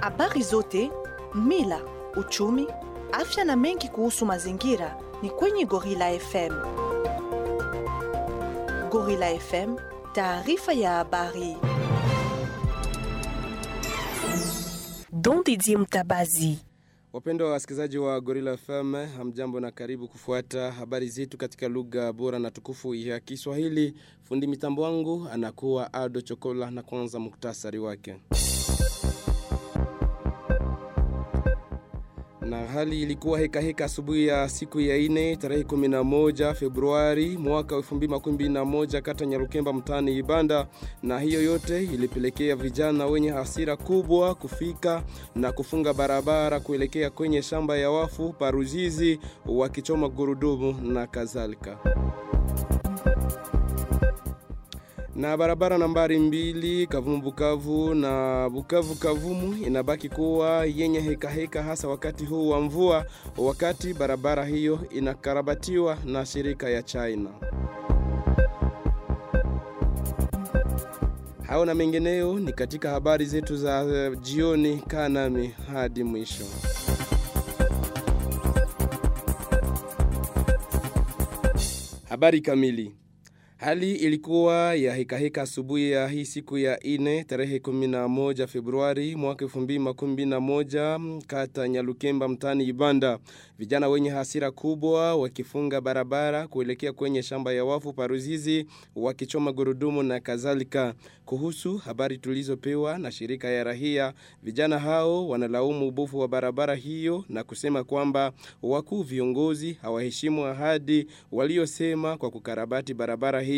Habari zote, mila, uchumi, afya na mengi kuhusu mazingira ni kwenye Gorilla FM. Gorilla FM, taarifa ya habari. Don Didier Mtabazi. Wapendwa wa wasikilizaji wa Gorilla FM, hamjambo na karibu kufuata habari zetu katika lugha bora na tukufu ya Kiswahili. Fundi mitambo wangu anakuwa Aldo Chokola na kwanza muktasari wake. Na hali ilikuwa heka heka asubuhi ya siku ya ine tarehe 11 Februari mwaka 2021 kata Nyarukemba mtaani Ibanda na hiyo yote ilipelekea vijana wenye hasira kubwa kufika na kufunga barabara kuelekea kwenye shamba ya wafu paruzizi wakichoma gurudumu na kadhalika. Na barabara nambari mbili Kavumu Bukavu na Bukavu Kavumu inabaki kuwa yenye heka heka hasa wakati huu wa mvua wakati barabara hiyo inakarabatiwa na shirika ya China. Hao na mengineyo ni katika habari zetu za jioni. jioni kanami hadi mwisho. Habari kamili. Hali ilikuwa ya hikahika asubuhi ya hii siku ya ine tarehe 11 Februari mwaka 2011 kata Nyalukemba mtani Ibanda. Vijana wenye hasira kubwa wakifunga barabara kuelekea kwenye shamba ya wafu paruzizi wakichoma gurudumu na kadhalika. Kuhusu habari tulizopewa na shirika ya rahia, vijana hao wanalaumu ubovu wa barabara hiyo na kusema kwamba wakuu viongozi hawaheshimu ahadi waliosema kwa kukarabati barabara hiyo.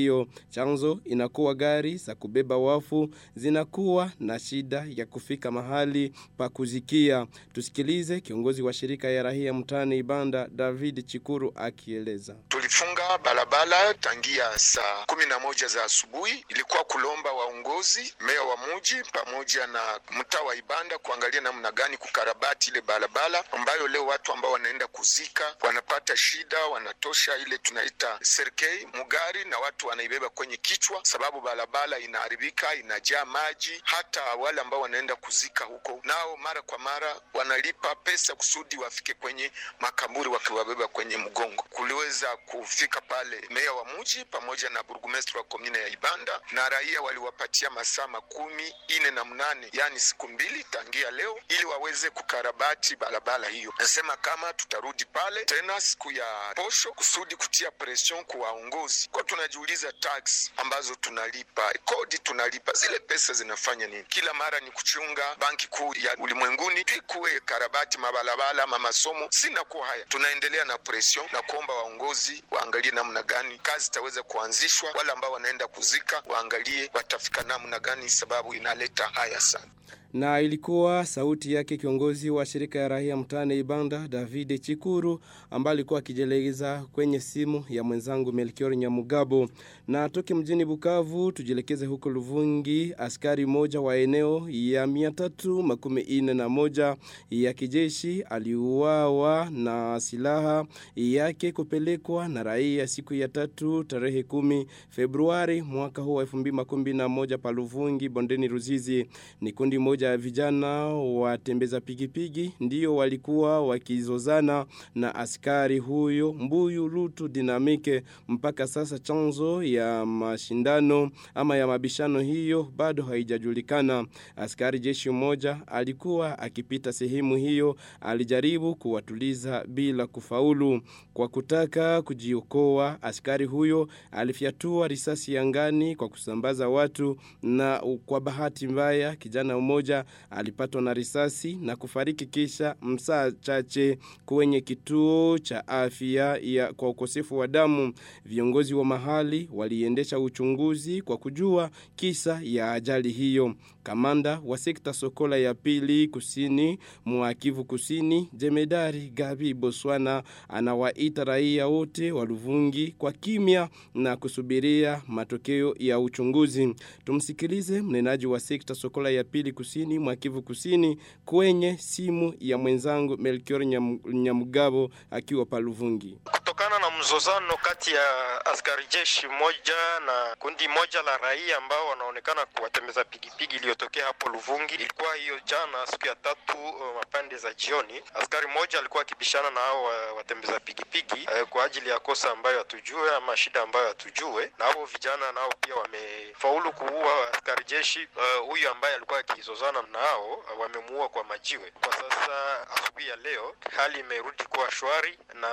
Chanzo inakuwa gari za kubeba wafu zinakuwa na shida ya kufika mahali pa kuzikia. Tusikilize kiongozi wa shirika ya rahia mtani Ibanda David Chikuru akieleza. Tulifunga barabara tangia saa kumi na moja za asubuhi, ilikuwa kulomba waongozi, meya wa muji pamoja na mtaa wa Ibanda kuangalia namna gani kukarabati ile barabara ambayo leo watu ambao wanaenda kuzika wanapata shida, wanatosha ile tunaita serkei mugari na watu wanaibeba kwenye kichwa, sababu barabara inaharibika, inajaa maji. Hata wale ambao wanaenda kuzika huko nao mara kwa mara wanalipa pesa kusudi wafike kwenye makaburi wakiwabeba kwenye mgongo. Kuliweza kufika pale meya wa mji pamoja na burgomestre wa komine ya Ibanda na raia waliwapatia masaa makumi ine na mnane yani siku mbili tangia leo, ili waweze kukarabati barabara hiyo. Nasema kama tutarudi pale tena siku ya posho kusudi kutia presion kuwaongozi waongozi, kwa tunajiuliza tax ambazo tunalipa, kodi tunalipa, zile pesa zinafanya nini? Kila mara ni kuchunga banki kuu ya ulimwenguni ikuwe karabati mabalabala ma masomo, sina kuwa haya. Tunaendelea na presion na kuomba waongozi waangalie namna gani kazi itaweza kuanzishwa, wale ambao wanaenda kuzika waangalie watafika namna gani, sababu inaleta haya sana na ilikuwa sauti yake kiongozi wa shirika ya rahia mtaani Ibanda David Chikuru ambaye alikuwa akijeleza kwenye simu ya mwenzangu Melchior Nyamugabo. Na toke mjini Bukavu tujielekeze huko Luvungi, askari moja wa eneo ya mia tatu makumi ine na moja ya kijeshi aliuawa na silaha yake kupelekwa na raia siku ya tatu tarehe kumi Februari mwaka huu wa elfu mbili makumi na moja pa Luvungi bondeni Ruzizi. Ni kundi moja ya vijana watembeza pigipigi ndio walikuwa wakizozana na askari huyo Mbuyu Lutu Dinamike. Mpaka sasa chanzo ya mashindano ama ya mabishano hiyo bado haijajulikana. Askari jeshi mmoja alikuwa akipita sehemu hiyo, alijaribu kuwatuliza bila kufaulu. Kwa kutaka kujiokoa, askari huyo alifyatua risasi yangani kwa kusambaza watu, na kwa bahati mbaya kijana mmoja alipatwa na risasi na kufariki kisha msaa chache kwenye kituo cha afya ya kwa ukosefu wa damu. Viongozi wa mahali waliendesha uchunguzi kwa kujua kisa ya ajali hiyo. Kamanda wa sekta Sokola ya pili kusini Mwakivu Kusini, Jemedari Gabi Boswana anawaita raia wote wa Luvungi kwa kimya na kusubiria matokeo ya uchunguzi. Tumsikilize mnenaji wa sekta Sokola ya pili kusini kusini mwa Kivu Kusini kwenye simu ya mwenzangu Melchior Nyam, Nyamugabo akiwa Paluvungi. Kutokana na mzozano kati ya askari jeshi moja na kundi moja la raia ambao wanaonekana kuwatembeza pigipigi iliyotokea hapo Luvungi, ilikuwa hiyo jana siku ya tatu uh, mapande za jioni. Askari moja alikuwa akibishana na hao watembeza pigipigi uh, kwa ajili ya kosa ambayo hatujue ama shida ambayo hatujue, na hao vijana nao pia wamefaulu kuua askari jeshi uh, huyu ambaye alikuwa akizozana nao uh, wamemuua kwa majiwe. Kwa sasa asubuhi ya leo hali imerudi kuwa shwari na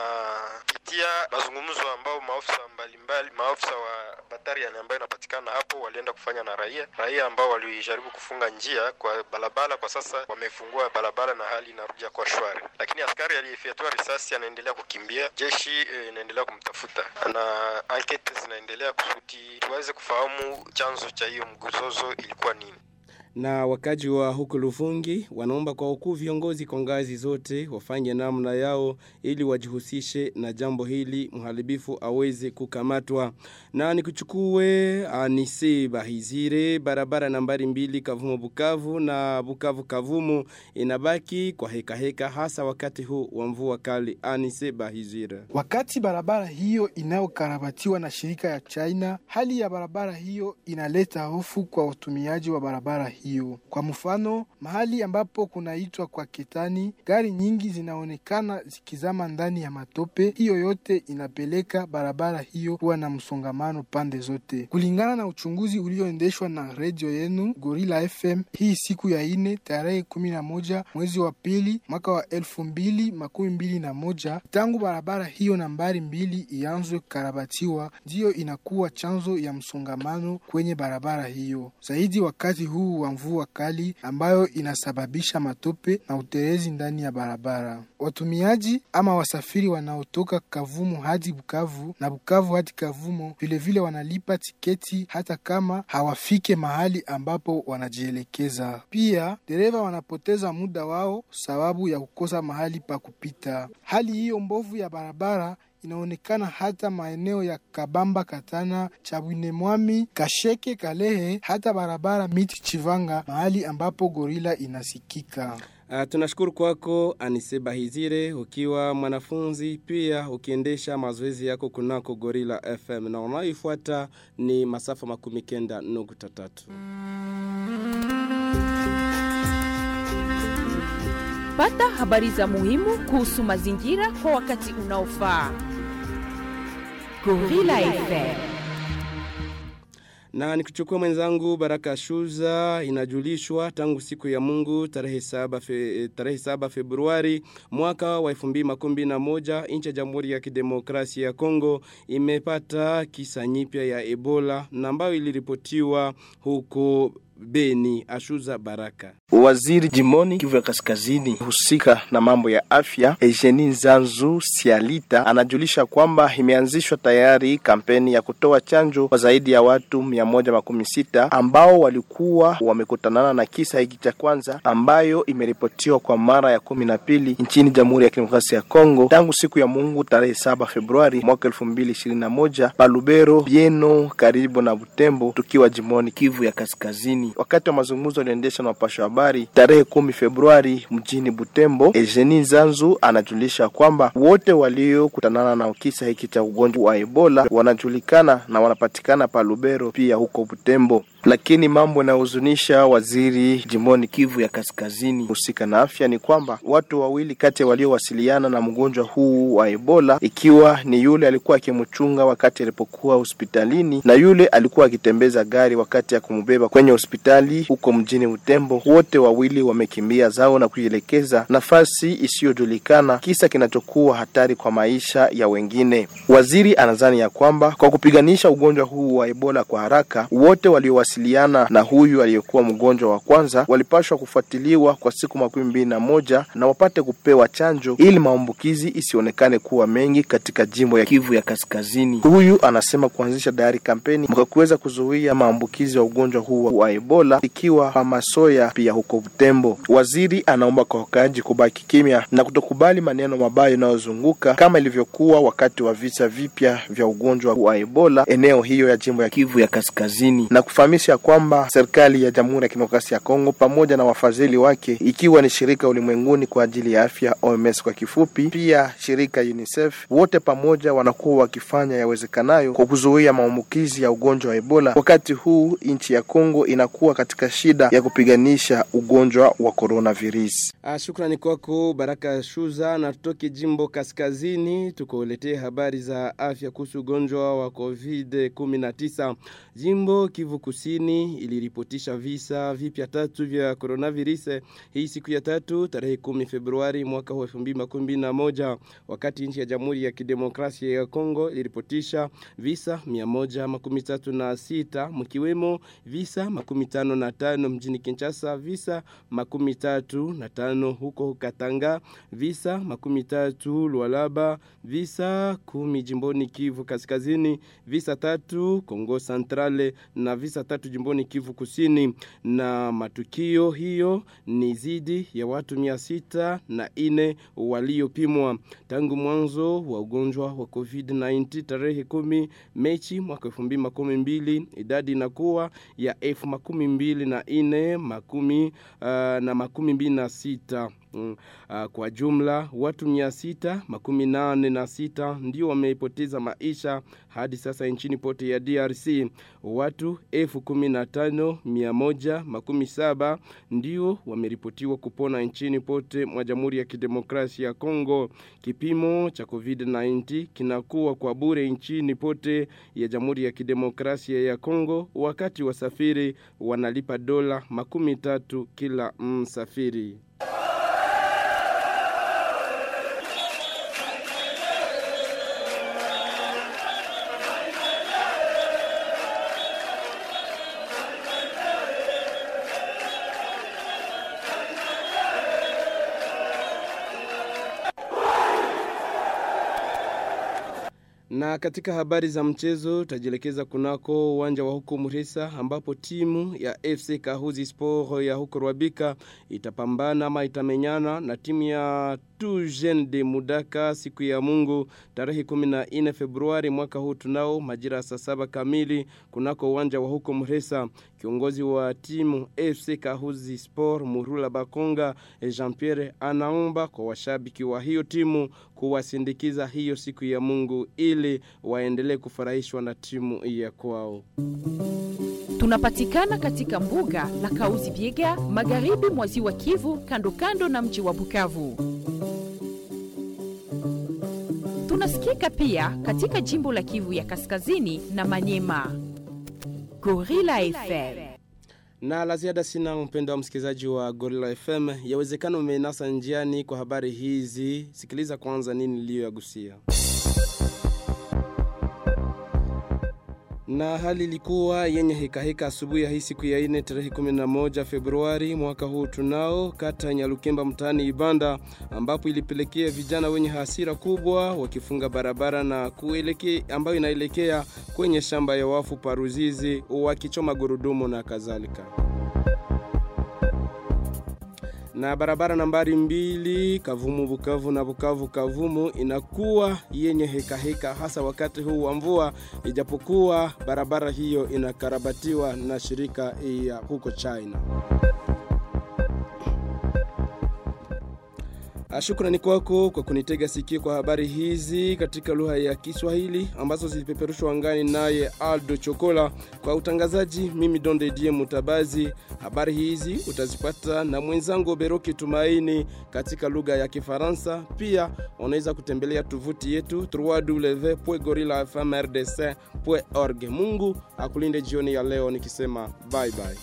kupitia mazungumzo ambao maofisa mbalimbali maofisa wa batariani ambayo inapatikana hapo walienda kufanya na raia raia ambao walijaribu kufunga njia kwa barabara, kwa sasa wamefungua barabara na hali inarudi kuwa shwari, lakini askari aliyefyatua risasi anaendelea kukimbia, jeshi eh, inaendelea kumtafuta na ankete zinaendelea kusudi tuweze kufahamu chanzo cha hiyo mguzozo ilikuwa nini. Na wakaji wa huku lufungi wanaomba kwa ukuu viongozi kwa ngazi zote wafanye namna yao ili wajihusishe na jambo hili mharibifu aweze kukamatwa. Na nikuchukue Anise Bahizire barabara nambari mbili Kavumu Bukavu na Bukavu Kavumu inabaki kwa heka heka hasa wakati huu wa mvua kali Anise Bahizire. Wakati barabara hiyo inayokarabatiwa na shirika ya China, hali ya barabara hiyo inaleta hofu kwa watumiaji wa barabara hiyo. Kwa mfano, mahali ambapo kunaitwa kwa Ketani, gari nyingi zinaonekana zikizama ndani ya matope. Hiyo yote inapeleka barabara hiyo kuwa na msongamano pande zote, kulingana na uchunguzi ulioendeshwa na redio yenu Gorilla FM hii siku ya ine tarehe kumi na moja mwezi wa pili mwaka wa elfu mbili makumi mbili na moja tangu barabara hiyo nambari mbili ianzwe karabatiwa, ndiyo inakuwa chanzo ya msongamano kwenye barabara hiyo, zaidi wakati huu wa mvua kali ambayo inasababisha matope na utelezi ndani ya barabara. Watumiaji ama wasafiri wanaotoka Kavumu hadi Bukavu na Bukavu hadi Kavumu vilevile wanalipa tiketi hata kama hawafike mahali ambapo wanajielekeza. Pia dereva wanapoteza muda wao sababu ya kukosa mahali pa kupita. Hali hiyo mbovu ya barabara inaonekana hata maeneo ya Kabamba, Katana, Chabwine, Mwami, Kasheke, Kalehe, hata barabara miti Chivanga, mahali ambapo gorila inasikika. Uh, tunashukuru kwako Anise Bahizire ukiwa mwanafunzi pia ukiendesha mazoezi yako kunako Gorilla FM na unaoifuata ni masafa makumi kenda nukta tatu. Pata habari za muhimu kuhusu mazingira kwa wakati unaofaa. Gorilla FM. Na nikuchukua mwenzangu Baraka Shuza inajulishwa tangu siku ya Mungu tarehe saba, fe, tarehe saba Februari mwaka wa 2011 nchi ya Jamhuri ya Kidemokrasia ya Kongo imepata kisa nyipya ya Ebola na ambayo iliripotiwa huko Beni Ashuza Baraka. Waziri jimoni Kivu ya Kaskazini husika na mambo ya afya Eugenie Nzanzu Sialita anajulisha kwamba imeanzishwa tayari kampeni ya kutoa chanjo kwa zaidi ya watu mia moja makumi sita ambao walikuwa wamekutanana na kisa hiki cha kwanza ambayo imeripotiwa kwa mara ya kumi na pili nchini Jamhuri ya Kidemokrasia ya Kongo tangu siku ya Mungu tarehe saba Februari mwaka elfu mbili ishirini na moja Palubero, Bieno, karibu na Butembo, tukiwa jimoni Kivu ya Kaskazini. Wakati wa mazungumzo aliendesha na wapasha habari tarehe kumi Februari mjini Butembo, Eugenie Zanzu anajulisha kwamba wote waliokutanana na kisa hiki cha ugonjwa wa Ebola wanajulikana na wanapatikana pa Lubero pia huko Butembo. Lakini mambo yanayohuzunisha waziri jimboni Kivu ya Kaskazini husika na afya ni kwamba watu wawili kati ya waliowasiliana na mgonjwa huu wa Ebola, ikiwa ni yule alikuwa akimchunga wakati alipokuwa hospitalini na yule alikuwa akitembeza gari wakati ya kumbeba kwenye hospitali huko mjini Utembo, wote wawili wamekimbia zao na kuielekeza nafasi isiyojulikana, kisa kinachokuwa hatari kwa maisha ya wengine. Waziri anadhani ya kwamba kwa kupiganisha ugonjwa huu wa Ebola kwa haraka, wote waliowasiliana na huyu aliyekuwa mgonjwa wa kwanza walipashwa kufuatiliwa kwa siku makumi mbili na moja na wapate kupewa chanjo ili maambukizi isionekane kuwa mengi katika jimbo ya Kivu ya Kaskazini. Huyu anasema kuanzisha dayari kampeni kwa kuweza kuzuia maambukizi ya ugonjwa huu wa Ebola ikiwa Hamasoya pia huko Butembo. Waziri anaomba kwa wakaaji kubaki kimya na kutokubali maneno mabaya yanayozunguka kama ilivyokuwa wakati wa visa vipya vya ugonjwa wa Ebola eneo hiyo ya jimbo ya Kivu ya Kaskazini na kufahamisha Tujulisha kwamba serikali ya Jamhuri ya Kidemokrasia ya Kongo pamoja na wafadhili wake ikiwa ni shirika ulimwenguni kwa ajili ya afya OMS kwa kifupi, pia shirika UNICEF, wote pamoja wanakuwa wakifanya yawezekanayo kwa kuzuia maambukizi ya ugonjwa wa Ebola. Wakati huu nchi ya Kongo inakuwa katika shida ya kupiganisha ugonjwa wa coronavirus. Ah, shukrani kwako Baraka Shuza, na tutoke jimbo kaskazini tukuletee habari za afya kuhusu ugonjwa wa COVID-19. Jimbo Kivu Kusini iliripotisha visa vipya tatu vya coronavirus. Hii siku ya tatu tarehe 10 Februari mwaka wa 2021 wakati nchi ya Jamhuri ya Kidemokrasia ya Kongo iliripotisha visa 136 mkiwemo visa makumi tano na tano mjini Kinshasa, visa makumi tatu na tano huko Katanga, visa makumi tatu Lualaba, visa kumi jimboni Kivu Kaskazini, visa tatu Kongo Centrale na visa tatu jimboni Kivu Kusini, na matukio hiyo ni zidi ya watu mia sita na ine waliopimwa tangu mwanzo wa ugonjwa wa COVID-19 tarehe kumi Mechi mwaka elfu mbili makumi mbili idadi inakuwa ya elfu makumi mbili na ine makumi uh, na makumi mbili na sita uh, kwa jumla watu mia sita makumi nane na sita ndio wamepoteza maisha hadi sasa nchini pote ya DRC. Watu elfu kumi na tano mia moja makumi saba ndio wameripotiwa kupona nchini pote mwa Jamhuri ya Kidemokrasia ya Kongo. Kipimo cha COVID-19 kinakuwa kwa bure nchini pote ya Jamhuri ya Kidemokrasia ya Kongo, wakati wasafiri wanalipa dola makumi tatu kila msafiri. Na katika habari za mchezo tajielekeza kunako uwanja wa huko Muresa ambapo timu ya FC Kahuzi Sport ya huko Rwabika itapambana ama itamenyana na timu ya Tujen de Mudaka siku ya Mungu tarehe 14 Februari mwaka huu tunao majira saa saba kamili kunako uwanja wa huko Mresa. Kiongozi wa timu FC Kahuzi Sport Murula Bakonga Jean Pierre anaomba kwa washabiki wa hiyo timu kuwasindikiza hiyo siku ya Mungu ili waendelee kufurahishwa na timu ya kwao. Tunapatikana katika mbuga la Kauzi Biega, magharibi mwa ziwa Kivu, kando kando na mji wa Bukavu. Tunasikika pia katika jimbo la Kivu ya Kaskazini na Manyema. Gorilla FM. Na la ziada sina mpendo wa msikilizaji wa Gorilla FM. Yawezekana umenasa njiani kwa habari hizi. Sikiliza kwanza nini niliyoyagusia. Na hali ilikuwa yenye hekaheka heka asubuhi ya hii siku ya ine tarehe 11 Februari mwaka huu tunao kata Nyalukemba mtaani Ibanda ambapo ilipelekea vijana wenye hasira kubwa wakifunga barabara na kuelekea ambayo inaelekea kwenye shamba ya wafu Paruzizi wakichoma gurudumu na kadhalika na barabara nambari mbili Kavumu Bukavu na Bukavu Kavumu inakuwa yenye heka heka hasa wakati huu wa mvua, ijapokuwa barabara hiyo inakarabatiwa na shirika ya huko China. Shukrani kwako kwa kunitega sikio kwa habari hizi katika lugha ya Kiswahili ambazo zilipeperushwa angani naye Aldo Chokola kwa utangazaji. Mimi Donde Die Mutabazi. Habari hizi utazipata na mwenzangu Beroki Tumaini katika lugha ya Kifaransa. Pia unaweza kutembelea tovuti yetu www.gorillafmrdc.org. Mungu akulinde jioni ya leo nikisema bye bye.